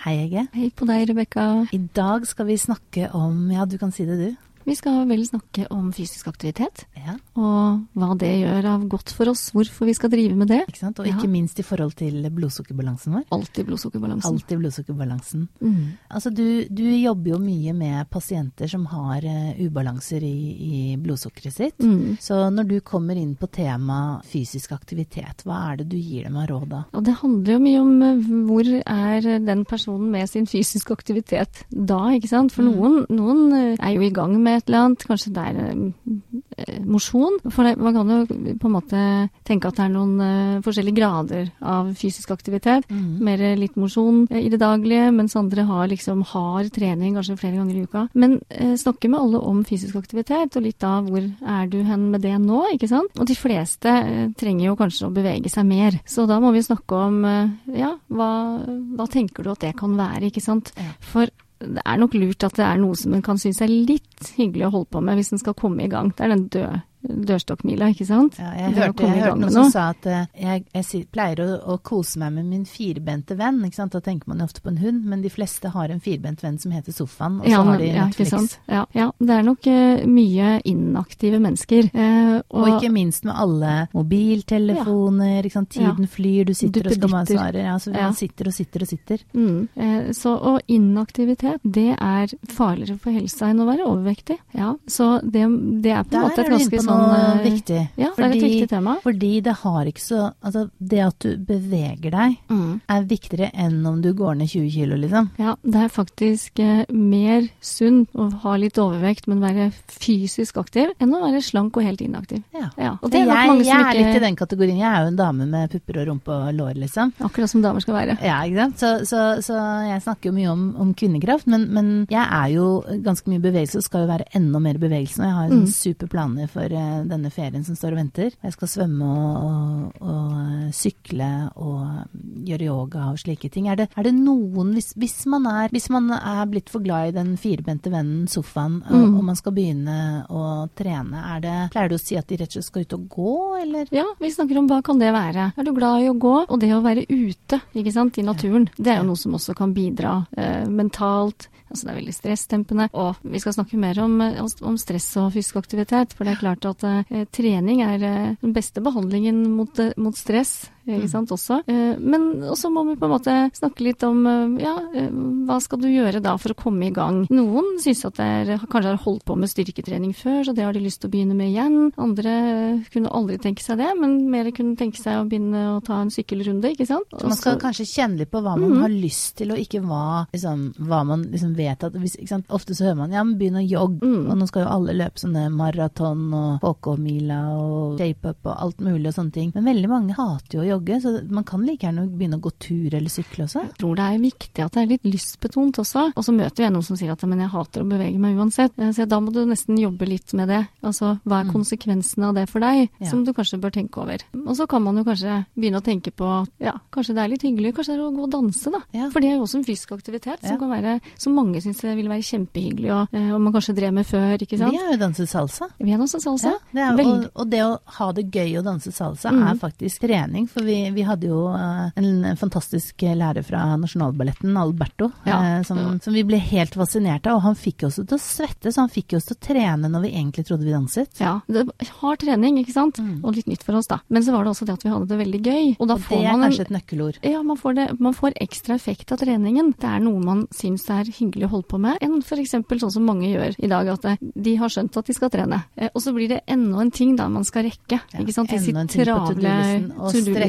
Hei, Hege. Hei på deg, Rebekka. I dag skal vi snakke om Ja, du kan si det, du. Vi skal vel snakke om fysisk aktivitet, Ja, og hva det gjør av godt for oss, hvorfor vi skal drive med det. ikke sant? Og Ja. ikke minst i forhold til blodsukkerbalansen vår. Alltid blodsukkerbalansen. Altid blodsukkerbalansen. Mm. Altså, du, du jobber jo mye med pasienter som har uh, ubalanser i, i blodsukkeret sitt. Mm. Så når du kommer inn på tema fysisk aktivitet, hva er det du gir dem av råd da? Og det handler jo mye om uh, hvor er den personen med sin fysiske aktivitet da, ikke sant? For Mm. noen, noen uh, er jo i gang med et eller annet, kanskje det er eh, mosjon. For det, man kan jo på en måte tenke at det er noen eh, forskjellige grader av fysisk aktivitet. Mm. mer litt mosjon eh, i det daglige, mens andre har liksom hard trening kanskje flere ganger i uka. Men eh, snakke med alle om fysisk aktivitet, og litt av hvor er du hen med det nå, ikke sant? Og de fleste eh, trenger jo kanskje å bevege seg mer. Så da må vi snakke om eh, ja, hva, hva tenker du at det kan være, ikke sant? For det er nok lurt at det er noe som en kan synes er litt hyggelig å holde på med hvis en skal komme i gang. Det er den dø, dørstokkmila, ikke sant? Ja, jeg hørte, jeg hørte noen som sa at eh, jeg, jeg pleier å, å kose meg med min firbente venn. Ikke sant? Da tenker man jo ofte på en hund, men de fleste har en firbent venn som heter Sofaen, og så Ja, har de Netflix. Ja, ja, det er nok uh, mye inaktive mennesker. Uh, Og ikke minst med alle mobiltelefoner, ikke sant? tiden flyr, du sitter og skal Duppeditter. svare. Ja, så man sitter og sitter og sitter. Mm. Uh, så, og inaktivitet, det er farligere for helsa enn å være overvektig. Ja, så det, det er på en måte et ganske på sånn noe eh, viktig. Ja, det er et viktig tema. Fordi det har ikke så Altså, det at du beveger deg, Mm. er viktigere enn om du går ned 20 kilo, liksom. Ja, det er faktisk eh, mer sunt å ha litt overvekt, men være fysisk aktiv, enn å være slank og helt inaktiv. Ja. Ja, og det er nok jeg, mange jeg som er litt i den kategorien. Jeg er jo en dame med pupper og rumpe og lår, liksom. Akkurat som damer skal være. Ja, ikke sant? Så, så, så jeg snakker jo mye om, om kvinnekraft, men, men jeg er jo ganske mye bevegelse og skal jo være enda mer bevegelse. Og jeg har jo Mm. super planer for eh, denne ferien som står og venter. Jeg skal svømme og, og, og eh, sykle og gjøre yoga og slike ting. Er det, er det noen hvis, hvis, man er, hvis man er blitt for glad i den firbente vennen sofaen, og, Mm. og man skal begynne å trene, er det, pleier du å si at de rett og slett skal ut og gå, eller? Ja, vi snakker om hva kan det være. Er du glad i å gå? Og det å være ute ikke sant, i naturen, det er jo noe som også kan bidra eh, mentalt. Altså det er veldig stressdempende. Og vi skal snakke mer om, eh, om stress og fysisk aktivitet. For det er klart at eh, trening er eh, den beste behandlingen mot, eh, mot stress. Ikke sant, også. Eh, men også må vi på en måte snakke litt om eh, ja, eh, hva skal du gjøre da for å komme i gang. Noen synes at er, kanskje har holdt på med styrketrening før, så det har de lyst til å begynne med igjen. Andre kunne aldri tenke seg det, men mer kunne tenke seg å begynne å ta en sykkelrunde, ikke sant. Så man skal kanskje kjenne litt på hva man mm. har lyst til, og ikke hva, liksom, hva man liksom vet at hvis? Ofte så hører man ja, men begynn å jogge, Mm. og nå skal jo alle løpe sånne maraton og HK-mila og shape-up og alt mulig og sånne ting. Men veldig mange hater jo å jogge, så man kan like gjerne begynne å gå tur eller sykle også. Jeg tror det er viktig at det er litt lystbetont også. Og så møter jeg noen som sier at men jeg hater å bevege meg uansett. Eh, Så da må du nesten jobbe litt med det. Altså hva er Mm. konsekvensene av det for deg, Ja. som du kanskje bør tenke over. Og så kan man jo kanskje begynne å tenke på ja, kanskje det er litt hyggelig, kanskje det er å gå og danse, da. Ja. For det er jo også en fysisk aktivitet som kan være som mange syns det vil være kjempehyggelig, og, eh, og man kanskje drev med før, ikke sant. Vi har jo danset salsa. Vi har også salsa. Ja, det er, og, og det å ha det gøy å danse salsa mm. er faktisk trening. For vi, vi hadde jo eh, en fantastisk lærer fra Nasjonalballetten, Alberto, Ja. eh, som, som vi ble helt fascinert av. Og han fikk oss til å svette, så han fikk oss til å trene når vi egentlig trodde vi danset. Ja, det hard trening, ikke sant. Mm. Og litt nytt for oss, da. Men så var det også det at vi hadde det veldig gøy. Og Og får det er en kanskje et nøkkelord. Ja, man får, det, man får ekstra effekt av treningen. Det er noe man syns er hyggelig å holde på med, enn f.eks. sånn som mange gjør i dag, at eh, de har skjønt at de skal trene. Og så blir det enda en ting da man skal rekke. Ja, ikke sant? Ting på travle to-do-listen,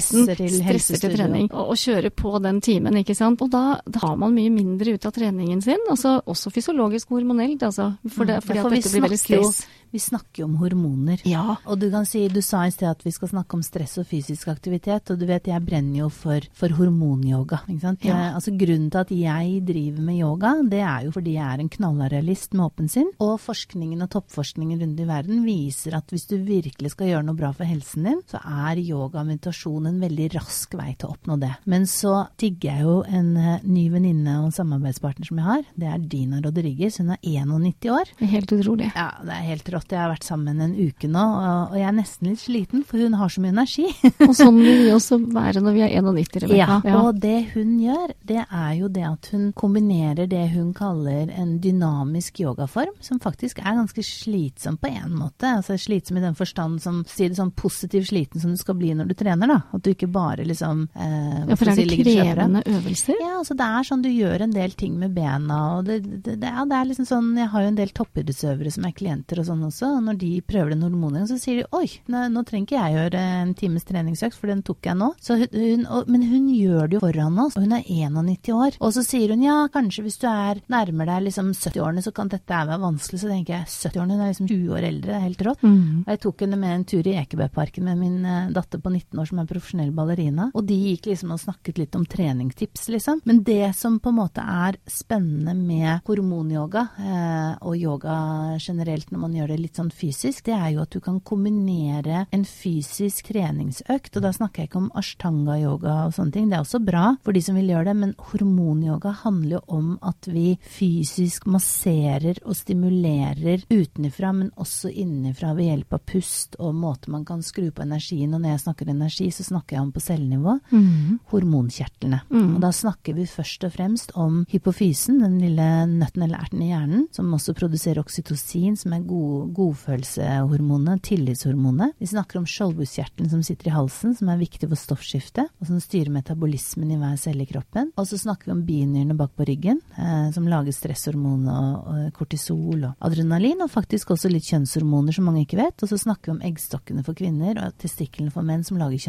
og stresser til stresser til trening, og, og kjører på den timen, ikke sant. Og da, da har man mye mindre ut av treningen sin, altså også fysiologisk og hormonelt, altså. For det, Mm. fordi at dette blir veldig stress. Vi snakker jo om hormoner. Ja. Og du kan si, du sa i sted at vi skal snakke om stress og fysisk aktivitet, og du vet jeg brenner jo for, for hormonyoga. Ikke sant? Ja. Eh, altså Grunnen til at jeg driver med yoga, det er jo fordi jeg er en knallrealist med åpen sinn. Og forskningen og toppforskningen rundt i verden viser at hvis du virkelig skal gjøre noe bra for helsen din, så er yoga og meditasjon en veldig rask vei til å oppnå det. Men så digger jeg jo en eh, ny venninne og samarbeidspartner som jeg har. Det er Dina Rodriguez. Hun er 91 år. Det er helt utrolig. Ja, det er helt rått. Jeg har vært sammen en uke nå, og jeg er nesten litt sliten, for hun har så mye energi. og sånn vil vi også være når vi er 91, Rebekka. Ja, og det hun gjør, det er jo det at hun kombinerer det hun kaller en dynamisk yogaform, som faktisk er ganske slitsom på en måte. Altså slitsom i den forstand som sier det sånn positiv sliten som du skal bli når du trener, da. At du ikke bare liksom eh, Ja, for er det si, krevende øvelser? Ja, altså det er sånn du gjør en del ting med bena, og det, det, det, ja, det er liksom sånn Jeg har jo en del toppidrettsøvere som er klienter og sånn også, og når de prøver den hormonen, så sier de oi, nå, nå, trenger ikke jeg gjøre en times treningsøkt, for den tok jeg nå. Hun, og, men hun gjør det jo foran oss, og hun er 91 år. Og så sier hun ja, kanskje hvis du er nærmer deg liksom 70-årene, så kan dette være vanskelig. Så tenker jeg 70-årene, hun er liksom 20 år eldre, det er helt rått. Mm. Og jeg tok henne med en tur i Ekebergparken med min uh, datter på 19 år som er profesjonell ballerina, og de gikk liksom og snakket litt om treningstips, liksom. Men det som på en måte er spennende med hormonyoga, eh, og yoga generelt når man gjør det litt sånn fysisk, det er jo at du kan kombinere en fysisk treningsøkt, og da snakker jeg ikke om ashtanga-yoga og sånne ting, det er også bra for de som vil gjøre det, men hormonyoga handler jo om at vi fysisk masserer og stimulerer utenfra, men også innenfra ved hjelp av pust og måter man kan skru på energien. Og når jeg snakker energi, så snakker jeg om på cellenivå. Mm. Hormonkjertlene. Mm. Og da snakker vi først og fremst om hypofysen, den lille nøtten eller erten i hjernen, som også produserer oksytocin, som er god, godfølelsehormonet, tillitshormonet. Vi snakker om skjoldbuskjertelen som sitter i halsen, som er viktig for stoffskiftet, og som styrer metabolismen i hver celle i kroppen. Og så snakker vi om binyrene bak på ryggen, eh, som lager stresshormon og, og kortisol og adrenalin, og faktisk også litt kjønnshormoner, som mange ikke vet. Og så snakker vi om eggstokkene for kvinner og testiklene for menn, som lager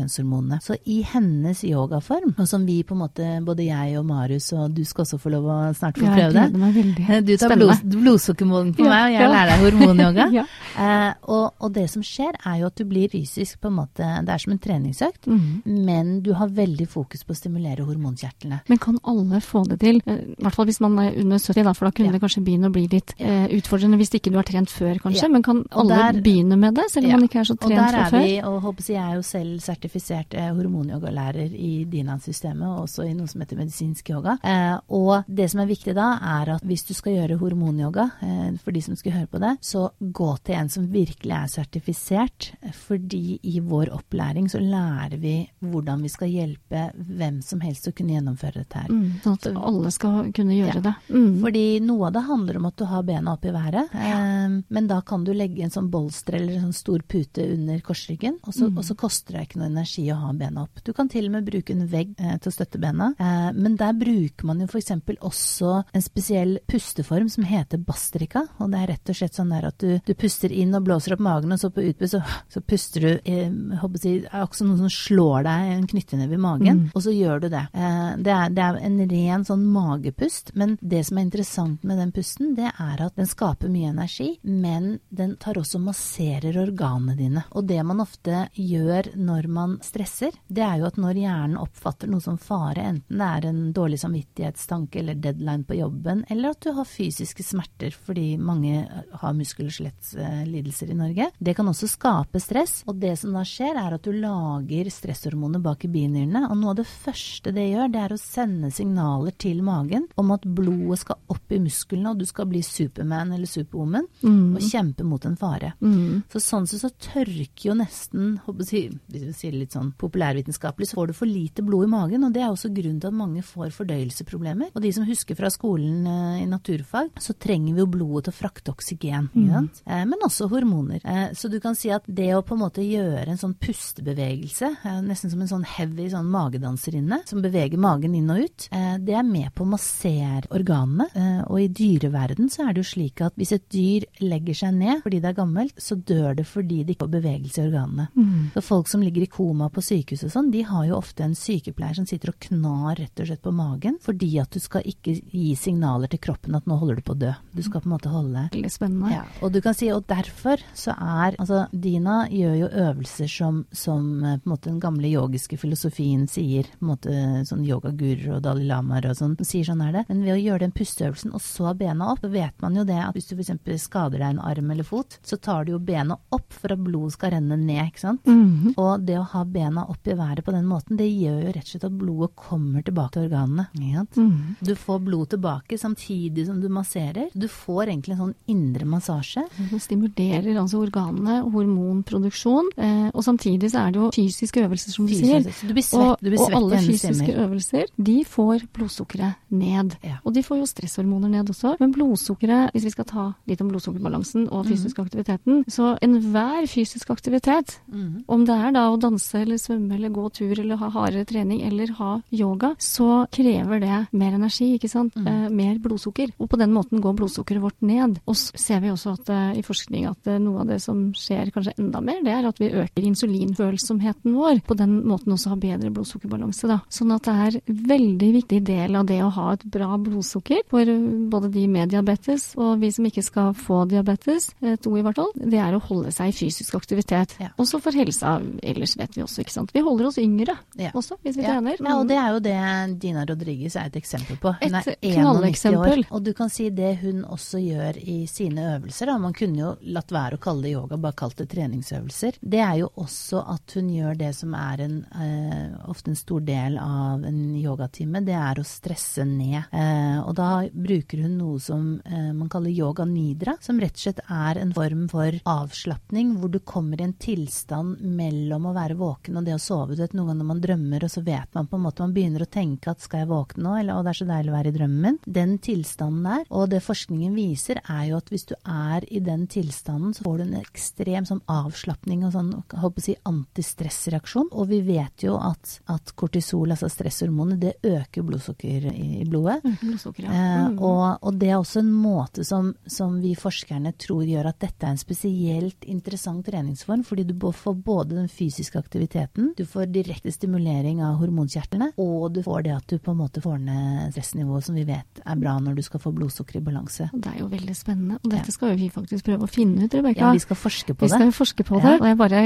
kjønnshormonene. Så i hennes yogaform, og som vi på en måte, både jeg og Marius, og du skal også få lov å snart få prøve det. Du tar blod, blodsukkermåling på ja, meg, og jeg ja. lærer deg hormonyoga. ja. eh, og, og, det som skjer, er jo at du blir fysisk på en måte Det er som en treningsøkt, mm. men du har veldig fokus på å stimulere hormonkjertlene. Men kan alle få det til? Eh, I hvert fall hvis man er under 70, da, for da kunne det kanskje begynne å bli litt eh, utfordrende hvis ikke du har trent før, kanskje. Men kan alle der, begynne med det, selv om man ikke er så trent fra før? Og der er vi, og håper jeg er jo selv sertifisert eh, hormonyogalærer i Dina-systemet, og også i noe som heter medisinsk yoga. Eh, og det som er viktig da, er at hvis du skal gjøre hormonyoga, eh, for de som skal høre på det, så gå til en som virkelig er sertifisert, fordi i vår opplæring så lærer vi hvordan vi skal hjelpe hvem som helst å kunne gjennomføre dette her. Mm, sånn at alle skal kunne gjøre ja. det. Mm. Fordi noe av det handler om at du har bena opp i været, ja. men da kan du legge en sånn bolster eller en sånn stor pute under korsryggen, og så, mm. og så, koster det ikke noe energi å ha bena opp. Du kan til og med bruke en vegg eh, til å støtte bena, eh, men der bruker man jo f.eks. også en spesiell pusteform som heter bastrika, og det er rett og slett sånn der at du, du puster inn og blåser opp magen, og så på utpust så, så, puster du eh, håper jeg, akkurat som noen som slår deg en knyttneve i magen, mm. og så gjør du det. Eh, det, er, det er en ren sånn magepust, men det som er interessant med den pusten, det er at den skaper mye energi, men den tar også masserer organene dine. Og det man ofte gjør når man stresser, det er jo at når hjernen oppfatter noe som fare, enten det er en dårlig samvittighetstanke eller deadline på jobben, eller at du har fysiske smerter fordi mange har muskel- og skjelettlidelser i Norge, det kan også skape stress. Og det som da skjer, er at du lager stresshormoner bak i binyrene, og noe av det første det gjør, det er å sende signaler til magen om at blodet skal opp i musklene, og du skal bli Superman eller Superwoman mm. og kjempe mot en fare. Mm. Så sånn sett så, tørker jo nesten, si, hvis vi sier det litt sånn populærvitenskapelig, så får du for lite blod i magen, og det er også grunnen til at mange får fordøyelsesproblemer. Og de som husker fra skolen eh, i naturfag, så trenger vi jo blodet til å frakte oksygen, mm. men også hormoner. Eh, så du kan si at det å på en måte gjøre en sånn pustebevegelse, nesten som en sånn heavy sånn magedanserinne, som beveger magen inn og ut, det er med på å massere organene. Og i dyreverden så er det jo slik at hvis et dyr legger seg ned fordi det er gammelt, så dør det fordi det ikke får bevegelse i organene. Mm. Så folk som ligger i koma på sykehus og sånn, de har jo ofte en sykepleier som sitter og knar rett og slett på magen, fordi at du skal ikke gi signaler til kroppen at nå holder du på å dø. Du skal på en måte holde Veldig spennende. Ja, og du kan si, og derfor så er Altså, Dina gjør jo øvelser som, som eh, på en måte den gamle yogiske filosofien sier, på en måte sånn yogaguruer og Dalai Lamaer og sånn, sier sånn er det. Men ved å gjøre den pusteøvelsen og så bena opp, så vet man jo det at hvis du f.eks. skader deg en arm eller fot, så tar du jo benet opp for at blodet skal renne ned, ikke sant. Mm -hmm. Og det å ha bena bena opp i været på den måten, det gjør jo rett og slett at blodet kommer tilbake til organene. Mm. Du får blod tilbake samtidig som du masserer. Du får egentlig en sånn indre massasje. Det stimulerer altså organene, hormonproduksjon. Eh, og samtidig så er det jo fysiske øvelser, som du sier. Du blir svett, Og, du blir og svett alle fysiske stemmer. øvelser, de får blodsukkeret ned. Ja. Og de får jo stresshormoner ned også. Men blodsukkeret, hvis vi skal ta litt om blodsukkerbalansen og fysisk aktiviteten, så enhver fysisk aktivitet, mm. om det er da å danse eller svømme eller gå tur eller ha hardere trening eller ha yoga, så krever det mer energi, ikke sant? Eh, mer blodsukker. Og på den måten går blodsukkeret vårt ned. Og så ser vi også at eh, i forskning at eh, noe av det som skjer kanskje enda mer, det er at vi øker insulinfølsomheten vår. På den måten også ha bedre blodsukkerbalanse, da. Sånn at det er en veldig viktig del av det å ha et bra blodsukker for eh, både de med diabetes og vi som ikke skal få diabetes, eh, to i hvert fall, det er å holde seg i fysisk aktivitet. Ja. Også for helsa ellers, vet vi også, ikke sant. Vi holder oss yngre Ja. også, hvis vi Ja. trener. Ja, og det er jo det Dina Rodriguez er et eksempel på. Hun Et er 91 år. Og du kan si det hun også gjør i sine øvelser, da. man kunne jo latt være å kalle det yoga, bare kalt det treningsøvelser. Det er jo også at hun gjør det som er en, eh, ofte en stor del av en yogatime, det er å stresse ned. Eh, og da bruker hun noe som eh, man kaller yoga nidra, som rett og slett er en form for avslapning, hvor du kommer i en tilstand mellom å være våken og det å sove. Du vet, noen ganger når man drømmer, og så vet man på en måte Man begynner å tenke at skal jeg våkne nå, eller å det er så deilig å være i drømmen min. Den tilstanden der, og det forskningen viser, er jo at hvis du er i den tilstanden, så får du en ekstrem sånn avslapning og sånn, håper å si antistressreaksjon. Og vi vet jo at, at kortisol, altså stresshormonet, det øker blodsukker i, blodet. Blodsukker, ja. Mm. Eh, Mm. og, og det er også en måte som, som vi forskerne tror gjør at dette er en spesielt interessant treningsform, fordi du får både den fysiske aktiviteten, du får direkte stimulering av hormonkjertlene, og du får det at du på en måte får ned stressnivået, som vi vet er bra når du skal få blodsukker i balanse. Det er jo veldig spennende. Og dette skal jo vi faktisk prøve å finne ut, Rebekka. Ja, vi skal forske på Vi det. skal jo forske på Ja. det, og jeg bare,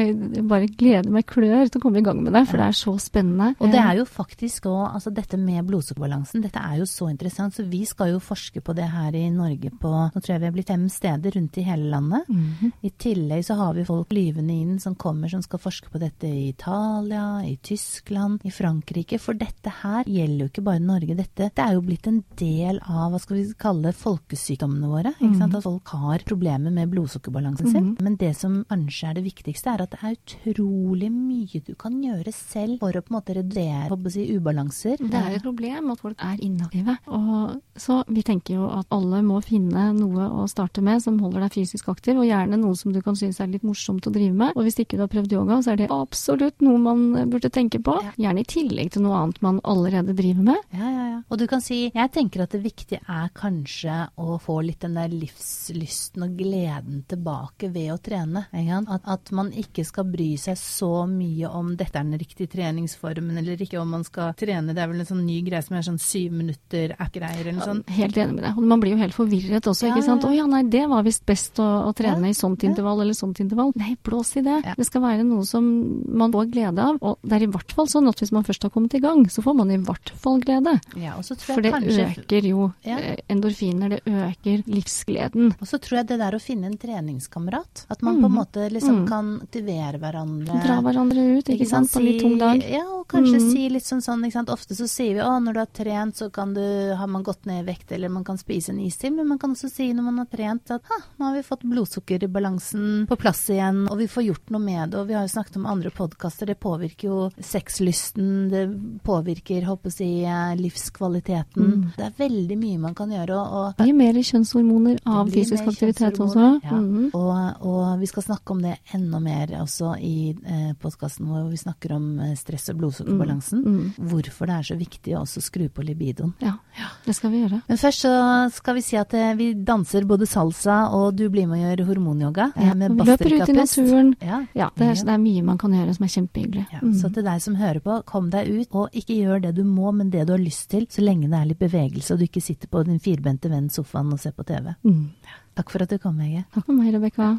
bare gleder meg klør til å komme i gang med det, for det er så spennende. Og det er jo faktisk òg altså dette med blodsukkerbalansen, dette er jo så interessant, så vi skal jo forske på det her i Norge på Nå tror jeg vi er blitt fem steder rundt i hele landet. Mhm. I tillegg så har vi folk lyvende inn som kommer som skal forske på dette i Italia, i Tyskland, i Frankrike. For dette her gjelder jo ikke bare Norge. Dette det er jo blitt en del av hva skal vi kalle folkesykdommene våre. Ikke sant? At folk har problemer med blodsukkerbalansen sin. Men det som kanskje er det viktigste, er at det er utrolig mye du kan gjøre selv for å på en måte redusere si, ubalanser. Det er jo et problem at folk er inaktive. Og så vi tenker jo at alle må finne noe å starte med som holder deg fysisk aktiv, og gjerne noe som du kan synes er litt morsomt å drive med. Og hvis ikke du har prøvd yoga, så er det absolutt noe man burde tenke på. Ja. Gjerne i tillegg til noe annet man allerede driver med. Ja, ja, ja. Og du kan si, jeg tenker at det viktige er kanskje å få litt den der livslysten og gleden tilbake ved å trene. At, at man ikke skal bry seg så mye om dette er den riktige treningsformen eller ikke, om man skal trene. Det er vel en sånn ny greie som er sånn syv minutter app-greier eller noe sånt. Helt enig med deg. Man blir jo helt forvirret også, ikke sant. Å ja. nei, det var visst best å, å trene i sånt intervall eller sånt intervall. Nei, blås i det. Det skal være noe som man får glede av. Og det er i hvert fall sånn at hvis man først har kommet i gang, så får man i hvert fall glede. Ja, og så tror For det kanskje øker jo Ja. eh, endorfiner, det øker livsgleden. Og så tror jeg det der å finne en treningskamerat, at man på en Mhm. måte liksom Mm. kan aktivere hverandre. Dra hverandre ut, ikke, sant, på en litt tung dag. Ja, og kanskje Mm. si litt sånn sånn, ikke sant. Ofte så sier vi å, når du har trent så kan du, har man gått ned i vekt, eller man kan spise en istid, men man kan også si når man har trent at ha, nå har vi fått blodsukker i balansen på plass igjen, og vi får gjort noe med det, og vi har jo snakket om andre podkaster, det påvirker jo sexlysten, det påvirker, håper jeg si, eh, livskvaliteten. Mm. Det er veldig mye man kan gjøre, og, Det blir mer kjønnshormoner av fysisk aktivitet også. Ja. Mhm. Og, og vi skal snakke om det enda mer også i eh, podkasten vår, hvor vi snakker om eh, stress og blodsukkerbalansen. Mm. Hvorfor det er så viktig å også skru på libidoen. Ja, det skal vi gjøre. Men først så skal vi si at eh, vi danser både salsa, og du blir med og gjør hormonyoga eh, med vi løper ut i naturen. Ja. Ja, det er, det er mye man kan gjøre som er kjempehyggelig. Ja, Mm. Så til deg som hører på, kom deg ut, og ikke gjør det du må, men det du har lyst til, så lenge det er litt bevegelse, og du ikke sitter på din firbente venn sofaen og ser på TV. Mm. Takk for at du kom, Hege. Takk for meg, Rebekka.